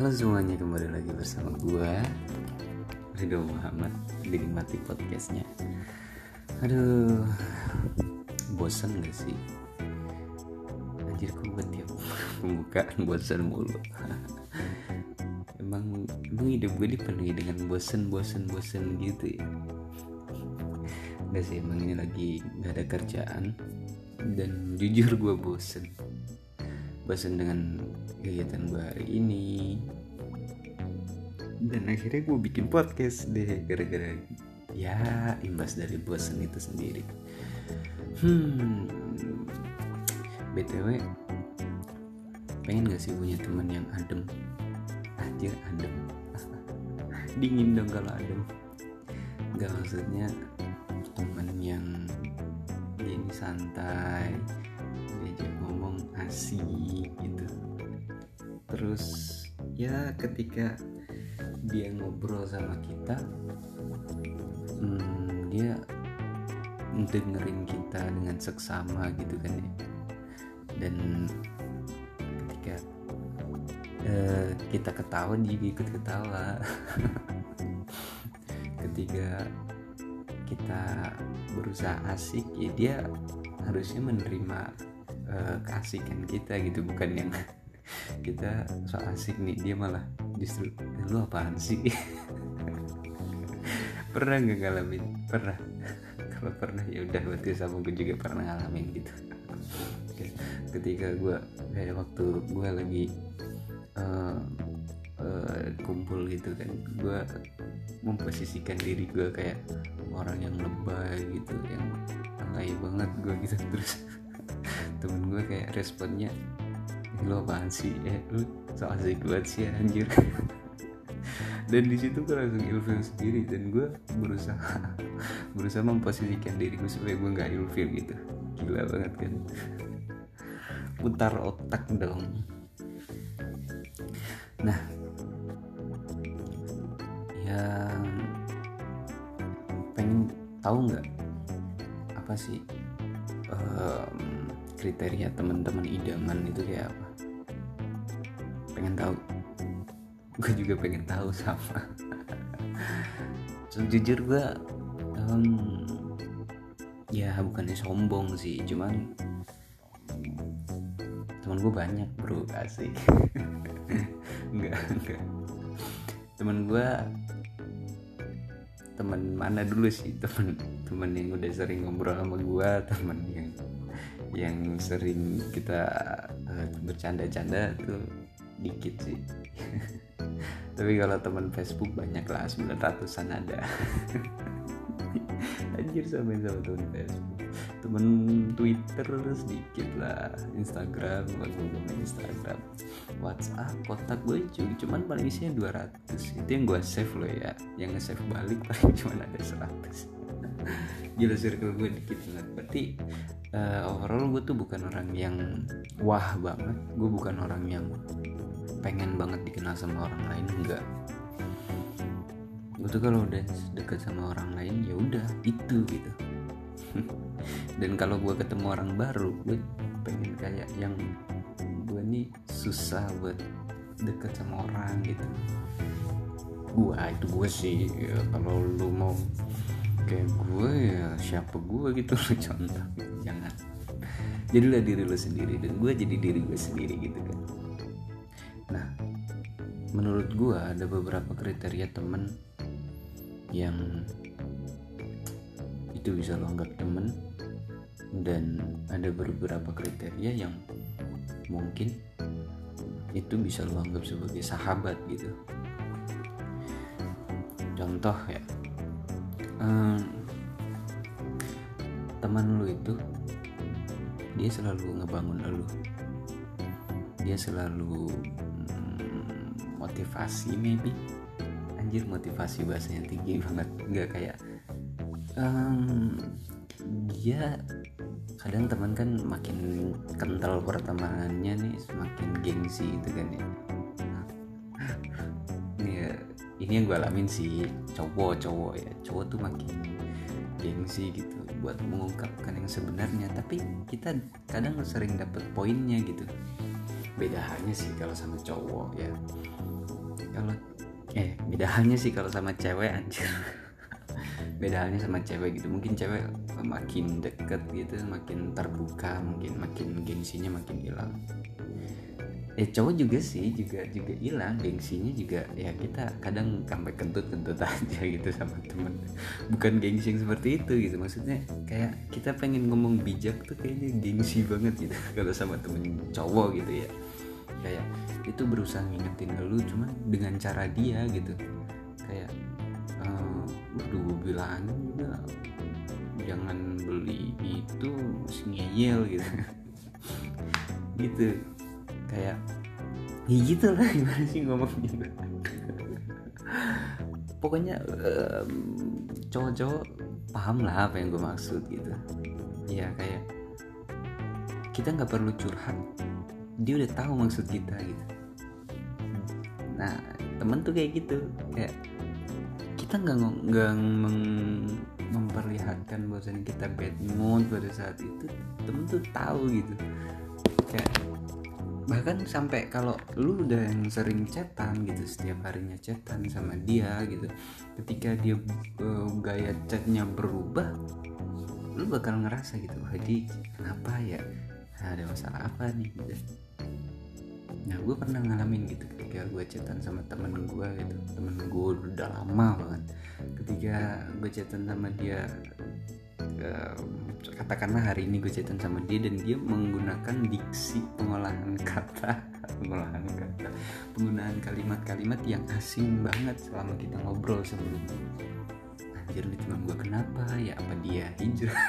Halo semuanya kembali lagi bersama gue Ridho Muhammad Dinikmati podcastnya. Aduh Bosan gak sih? Anjir kok gue tiap pembukaan bosan mulu? Emang Emang hidup gue dipenuhi dengan bosan bosan bosan gitu ya? Gak sih emang ini lagi gak ada kerjaan Dan jujur gue bosen. Bosen dengan kegiatan gue hari ini. Dan akhirnya gue bikin podcast deh gara-gara ya imbas dari bosan itu sendiri. Hmm. Btw pengen gak sih punya teman yang adem? Anjir adem. Dingin dong kalau adem. Gak maksudnya teman yang dia ini santai diajak ngomong asik gitu terus ya ketika dia ngobrol sama kita hmm, dia dengerin kita dengan seksama gitu kan ya. Dan ketika uh, kita ketawa dia ikut ketawa. Ketika kita berusaha asik ya dia harusnya menerima uh, keasikan kita gitu bukan yang kita so asik nih dia malah justru lu apaan sih? Pernah nggak ngalamin? Pernah. Kalau pernah ya udah berarti sama gue juga pernah ngalamin gitu. Ketika gue kayak waktu gue lagi uh, uh, kumpul gitu kan gue memposisikan diri gue kayak orang yang lebay gitu yang alay banget gue gitu. Terus temen gue kayak responnya lo apaan sih? Eh lu so asik banget sih anjir. Dan di situ gue langsung ilfil sendiri dan gue berusaha berusaha memposisikan diri gue supaya gue nggak ilfil gitu. Gila banget kan? Putar otak dong. Nah. Yang pengen tahu nggak apa sih um, kriteria teman-teman idaman itu kayak pengen tahu. Gue juga pengen tahu sama. So, jujur gue um, ya bukannya sombong sih cuman teman gue banyak bro. Asik. Enggak enggak teman gue teman mana dulu sih? Teman teman yang udah sering ngobrol sama gue teman yang yang sering kita uh, bercanda-canda tuh dikit sih. Tapi kalau teman Facebook banyak lah 900an ada. Anjir sama sama teman Facebook. Temen Twitter sedikit lah Instagram gue ngomong Instagram. WhatsApp kontak gue cuy cuman paling isinya 200 itu yang gue save loh ya yang nge-save balik paling cuma ada 100 gila circle gue dikit banget. Berarti uh, overall gue tuh bukan orang yang wah banget. Gue bukan orang yang pengen banget dikenal sama orang lain enggak. Gue tuh kalau udah deket sama orang lain ya udah itu gitu. Dan kalau gue ketemu orang baru gue pengen kayak yang gue nih susah buat deket sama orang gitu. Gue itu gue sih ya, kalau lu mau kayak gue ya siapa gue gitu lo contoh. Jangan. Jadilah diri lo sendiri dan gue jadi diri gue sendiri gitu kan nah menurut gue ada beberapa kriteria temen yang itu bisa lo anggap temen dan ada beberapa kriteria yang mungkin itu bisa lo anggap sebagai sahabat gitu. Contoh ya um, teman lu itu dia selalu ngebangun lu dia selalu motivasi maybe. Anjir motivasi bahasanya tinggi banget. Nggak kayak um, dia kadang teman kan makin kental pertemanannya nih semakin gengsi gitu kan ya. Ya ini yang gue alamin sih cowok cowok ya. Cowok tuh makin gengsi gitu buat mengungkapkan yang sebenarnya. Tapi kita kadang sering dapet poinnya gitu. Beda halnya sih kalau sama cowok ya kalau eh beda halnya sih kalau sama cewek anjir. Beda halnya sama cewek gitu. Mungkin cewek makin deket gitu makin terbuka mungkin makin gengsinya makin hilang. Eh cowok juga sih juga juga hilang. Gengsinya juga ya kita kadang sampai kentut kentut aja gitu sama temen. Bukan gengsi yang seperti itu gitu. Maksudnya kayak kita pengen ngomong bijak tuh kayaknya gengsi banget gitu kalau sama temen cowok gitu ya. Kayak itu berusaha ngingetin lu cuman dengan cara dia gitu. Kayak uh, udah gue bilangin juga jangan beli itu ngeyel gitu. Gitu. Kayak ya gitu lah gimana sih ngomong gitu pokoknya um, cowok-cowok paham lah apa yang gue maksud gitu. Ya kayak kita nggak perlu curhat. Dia udah tahu maksud kita gitu temen tuh kayak gitu. Kayak kita nggak nggak memperlihatkan bahwasanya kita bad mood pada saat itu temen tuh tahu gitu. Kayak bahkan sampai kalau lu udah yang sering chatan gitu setiap harinya chatan sama dia gitu ketika dia uh, gaya chatnya berubah lu bakal ngerasa gitu jadi kenapa ya? Ada masalah apa nih? Gitu nah gue pernah ngalamin gitu ketika gue chatan sama temen gue gitu. Temen gue udah lama banget. Ketika gue chatan sama dia katakanlah hari ini gue chatan sama dia dan dia menggunakan diksi pengolahan kata pengolahan kata penggunaan kalimat-kalimat yang asing banget selama kita ngobrol sebelumnya anjir nih teman gue kenapa? Ya apa dia hijrah?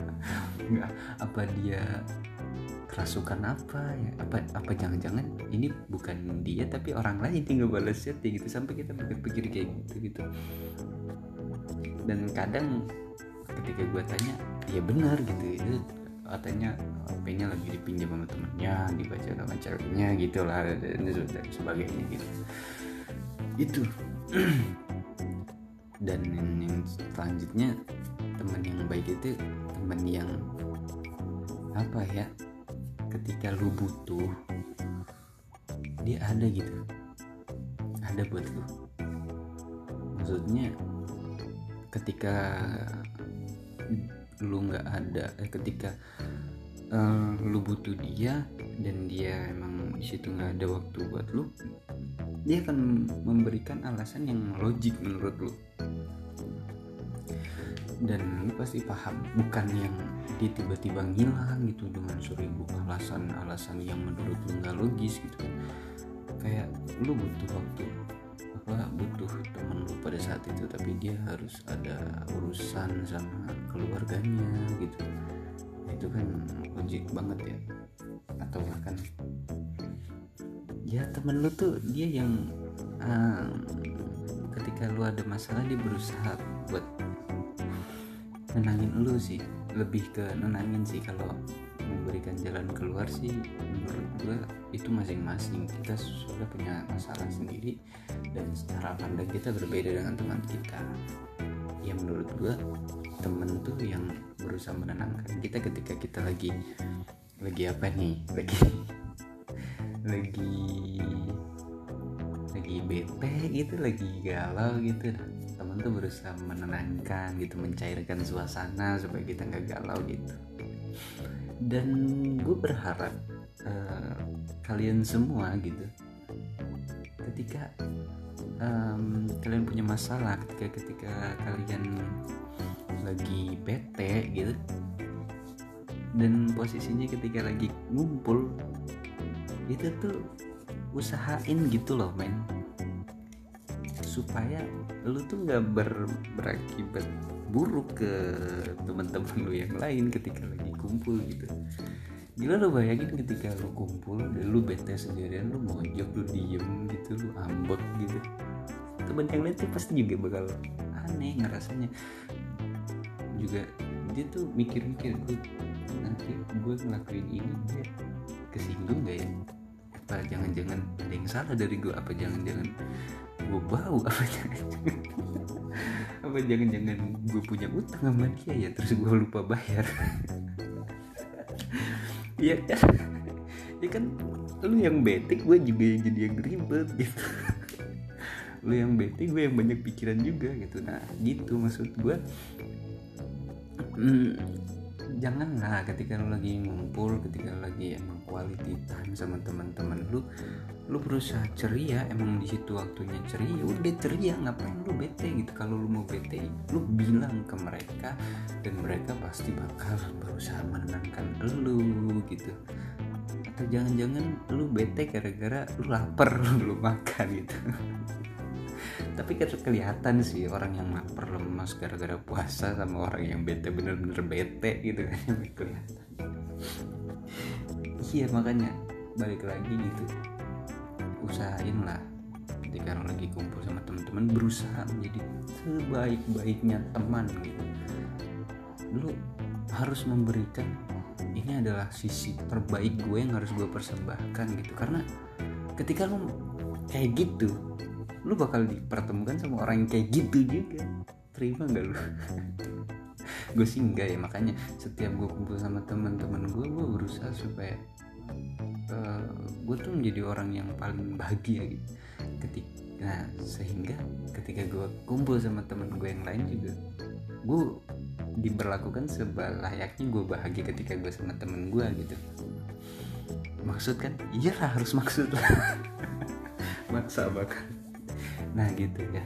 Nggak apa dia kerasukan apa ya? Apa apa jangan-jangan ini bukan dia tapi orang lain tinggal balas chat ya gitu. Sampai kita pikir-pikir kayak gitu gitu. Dan kadang ketika gue tanya ya benar gitu. Itu katanya HP-nya lagi dipinjam sama temennya dibaca sama ceweknya gitu lah dan sebagainya gitu. Itu. Dan yang selanjutnya teman yang baik itu teman yang apa ya ketika lu butuh dia ada gitu. Ada buat lu. Maksudnya ketika lu nggak ada eh, ketika uh, lu butuh dia dan dia emang di situ nggak ada waktu buat lu dia akan memberikan alasan yang logik menurut lu dan lu pasti paham. Bukan yang dia tiba-tiba ngilang gitu dengan seribu alasan-alasan yang menurut lu nggak logis gitu kayak lu butuh waktu. Apa butuh temen lu pada saat itu tapi dia harus ada urusan sama keluarganya gitu. Itu kan logik banget ya. Atau bahkan ya temen lu tuh dia yang um, ketika lu ada masalah dia berusaha buat nenangin lu sih lebih ke nenangin sih kalau memberikan jalan keluar sih. Menurut gue itu masing-masing. Kita sudah punya masalah sendiri dan cara pandang kita berbeda dengan teman kita. Ya menurut gue temen tuh yang berusaha menenangkan kita ketika kita lagi lagi apa nih? Lagi lagi lagi bete gitu lagi galau gitu tuh berusaha menenangkan gitu mencairkan suasana supaya kita nggak galau gitu. Dan gue berharap uh, kalian semua gitu ketika um, kalian punya masalah ketika ketika kalian lagi bete gitu dan posisinya ketika lagi ngumpul itu tuh usahain gitu loh men supaya lu tuh nggak ber, berakibat buruk ke teman-teman lu yang lain ketika lagi kumpul gitu. Gila lu bayangin ketika lu kumpul dan lu bete sendirian lu mojok lu diem gitu lu ambek gitu. Teman yang lain tuh pasti juga bakal aneh ngerasanya. Juga dia tuh mikir-mikir gue nanti gue ngelakuin ini dia kesinggung gak ya? Apa jangan-jangan ada yang salah dari gue apa jangan-jangan gue bau apa jangan-jangan. Gue punya utang sama dia ya terus gue lupa bayar. Iya kan ya kan lu yang betik gue juga jadi yang ribet gitu. Lu yang bete gue yang banyak pikiran juga gitu. Nah gitu maksud gue hmm, janganlah ketika lu lagi ngumpul ketika lu lagi emang quality time sama teman-teman lu lu berusaha ceria emang di situ waktunya ceria udah ceria ngapain lu bete gitu. Kalau lu mau bete lu bilang ke mereka dan mereka pasti bakal berusaha menenangkan lu gitu. Atau jangan-jangan lu bete gara-gara lu lapar lu belum makan gitu tapi kelihatan sih orang yang lapar lemas gara-gara puasa sama orang yang bete bener-bener bete gitu kan kelihatan. Iya makanya balik lagi gitu. Usahain lah ketika lo lagi kumpul sama teman-teman berusaha menjadi sebaik-baiknya teman gitu. Lu harus memberikan ini adalah sisi terbaik gue yang harus gue persembahkan gitu. Karena ketika lo kayak gitu lu bakal dipertemukan sama orang yang kayak gitu juga. Terima gak lu? Gue sih enggak ya makanya setiap gue kumpul sama teman-teman gue gue berusaha supaya uh, eh, gue tuh menjadi orang yang paling bahagia gitu. Ketika nah sehingga ketika gue kumpul sama temen gue yang lain juga gue diberlakukan sebalayaknya gue bahagia ketika gue sama temen gue gitu. Maksud kan? Iya lah harus maksud lah. Maksa bahkan nah gitu ya.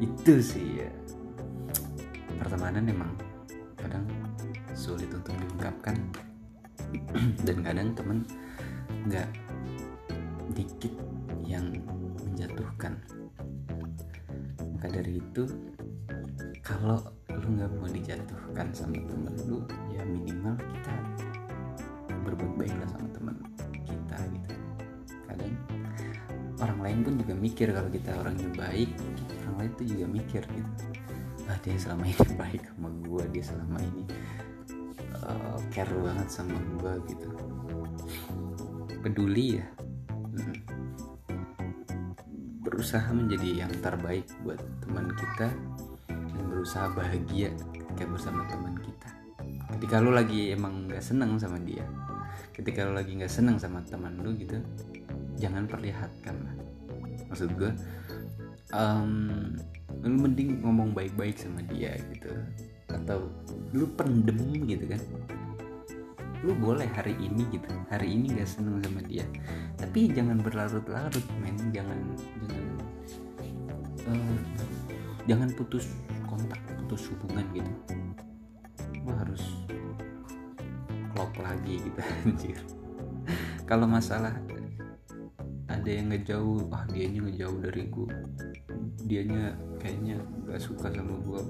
Itu sih ya. Pertemanan emang kadang sulit untuk diungkapkan. Dan kadang temen nggak dikit yang menjatuhkan. Maka dari itu kalau lu nggak mau dijatuhkan sama temen lu ya minimal kita berbuat baiklah sama temen lain pun juga mikir kalau kita orangnya baik orang lain tuh juga mikir gitu. Ah dia selama ini baik sama gue dia selama ini uh, care banget sama gue gitu. Peduli ya. Berusaha menjadi yang terbaik buat teman kita dan berusaha bahagia ketika bersama teman kita. Ketika lu lagi emang nggak seneng sama dia ketika lu lagi nggak seneng sama teman lu gitu jangan perlihatkan lah maksud gue um, lu mending ngomong baik-baik sama dia gitu. Atau lu pendem gitu kan. Lu boleh hari ini gitu. Hari ini gak seneng sama dia. Tapi jangan berlarut-larut men. Jangan jangan uh, jangan putus kontak putus hubungan gitu. Lu harus klop lagi gitu anjir. Kalau masalah ada yang ngejauh. Ah dianya ngejauh dari gue dianya kayaknya gak suka sama gue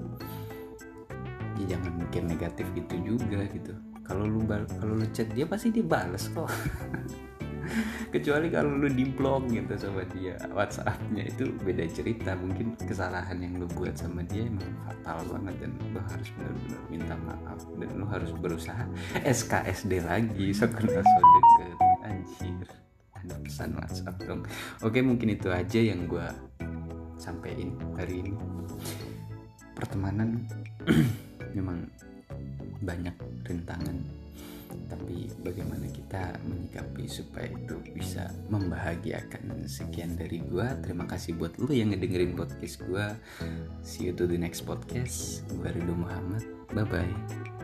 ya jangan mikir negatif gitu juga gitu. Kalau lu kalau lu chat dia pasti dia balas kok. Kecuali kalau lu di blog gitu sama dia. WhatsAppnya itu beda cerita. Mungkin kesalahan yang lu buat sama dia emang fatal banget dan lu harus benar-benar minta maaf. Dan lu harus berusaha SKSD lagi. So kenal so deket. Anjir pesan WhatsApp dong oke mungkin itu aja yang gue sampein hari ini. Pertemanan memang banyak rintangan tapi bagaimana kita menyikapi supaya itu bisa membahagiakan? Sekian dari gue terima kasih buat lo yang ngedengerin podcast gue see you to the next podcast. Gue Ridho Muhammad. Bye bye